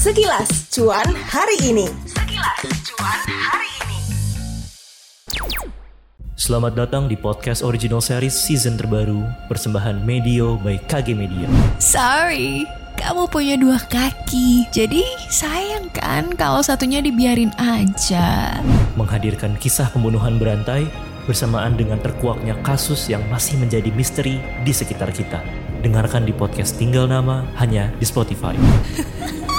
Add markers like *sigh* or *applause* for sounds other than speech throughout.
Sekilas cuan hari ini. Sekilas cuan hari ini. Selamat datang di podcast original series season terbaru persembahan Medio by KG Media. Sorry, kamu punya dua kaki. Jadi sayang kan kalau satunya dibiarin aja. Menghadirkan kisah pembunuhan berantai bersamaan dengan terkuaknya kasus yang masih menjadi misteri di sekitar kita. Dengarkan di podcast Tinggal Nama hanya di Spotify. *laughs*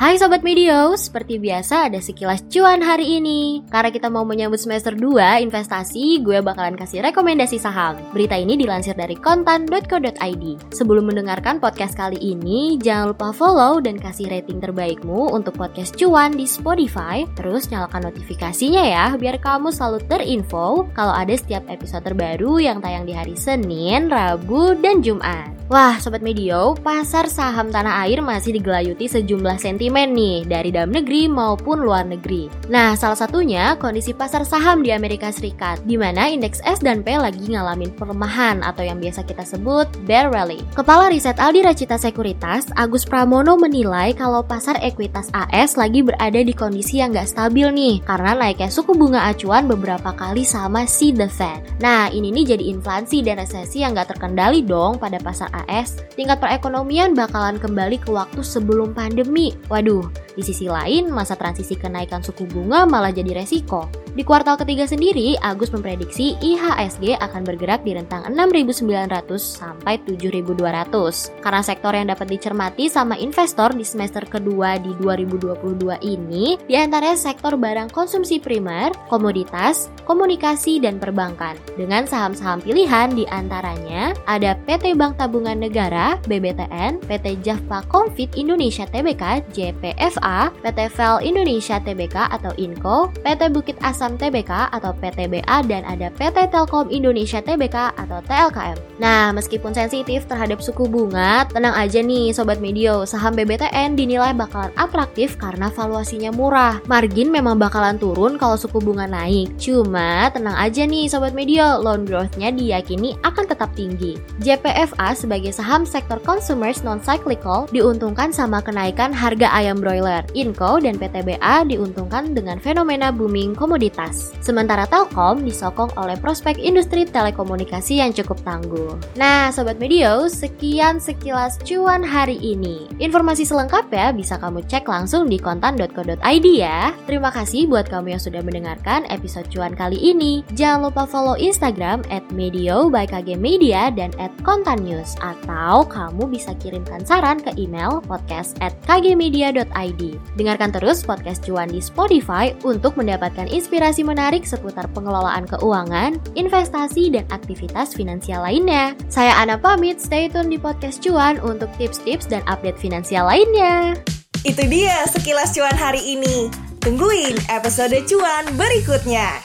Hai Sobat Medio, seperti biasa ada sekilas cuan hari ini. Karena kita mau menyambut semester 2 investasi, gue bakalan kasih rekomendasi saham. Berita ini dilansir dari kontan.co.id Sebelum mendengarkan podcast kali ini, jangan lupa follow dan kasih rating terbaikmu untuk podcast cuan di Spotify. Terus nyalakan notifikasinya ya, biar kamu selalu terinfo kalau ada setiap episode terbaru yang tayang di hari Senin, Rabu, dan Jumat. Wah, Sobat Medio, pasar saham tanah air masih digelayuti sejumlah sentimen nih dari dalam negeri maupun luar negeri. Nah, salah satunya kondisi pasar saham di Amerika Serikat, di mana indeks S dan P lagi ngalamin pelemahan atau yang biasa kita sebut bear rally. Kepala Riset Aldi Racita Sekuritas, Agus Pramono menilai kalau pasar ekuitas AS lagi berada di kondisi yang nggak stabil nih, karena naiknya suku bunga acuan beberapa kali sama si The Fed. Nah, ini nih jadi inflasi dan resesi yang nggak terkendali dong pada pasar AS, tingkat perekonomian bakalan kembali ke waktu sebelum pandemi. Waduh, di sisi lain, masa transisi kenaikan suku bunga malah jadi resiko. Di kuartal ketiga sendiri, Agus memprediksi IHSG akan bergerak di rentang 6.900 sampai 7.200. Karena sektor yang dapat dicermati sama investor di semester kedua di 2022 ini, di antaranya sektor barang konsumsi primer, komoditas, komunikasi, dan perbankan. Dengan saham-saham pilihan di antaranya ada PT Bank Tabungan Negara, BBTN, PT Java Confit Indonesia Tbk, JPFA, PT Vel Indonesia Tbk atau INCO, PT Bukit Asam Tbk atau PTBA, dan ada PT Telkom Indonesia Tbk atau TLKM. Nah, meskipun sensitif terhadap suku bunga, tenang aja nih Sobat Medio, saham BBTN dinilai bakalan atraktif karena valuasinya murah. Margin memang bakalan turun kalau suku bunga naik, cuma tenang aja nih Sobat Medio, loan growth-nya diyakini akan tetap tinggi. JPFA sebagai saham sektor consumers non-cyclical diuntungkan sama kenaikan harga ayam broiler. Inco dan PTBA diuntungkan dengan fenomena booming komoditas. Sementara Telkom disokong oleh prospek industri telekomunikasi yang cukup tangguh. Nah, Sobat Medio, sekian sekilas cuan hari ini. Informasi selengkapnya bisa kamu cek langsung di kontan.co.id ya. Terima kasih buat kamu yang sudah mendengarkan episode cuan kali ini. Jangan lupa follow Instagram at Medio by KG Media dan at Kontan News. Atau kamu bisa kirimkan saran ke email podcast at kgmedia.id. Dengarkan terus podcast cuan di Spotify untuk mendapatkan inspirasi menarik seputar pengelolaan keuangan, investasi, dan aktivitas finansial lainnya. Saya Ana pamit, stay tune di podcast cuan untuk tips-tips dan update finansial lainnya. Itu dia sekilas cuan hari ini. Tungguin episode cuan berikutnya.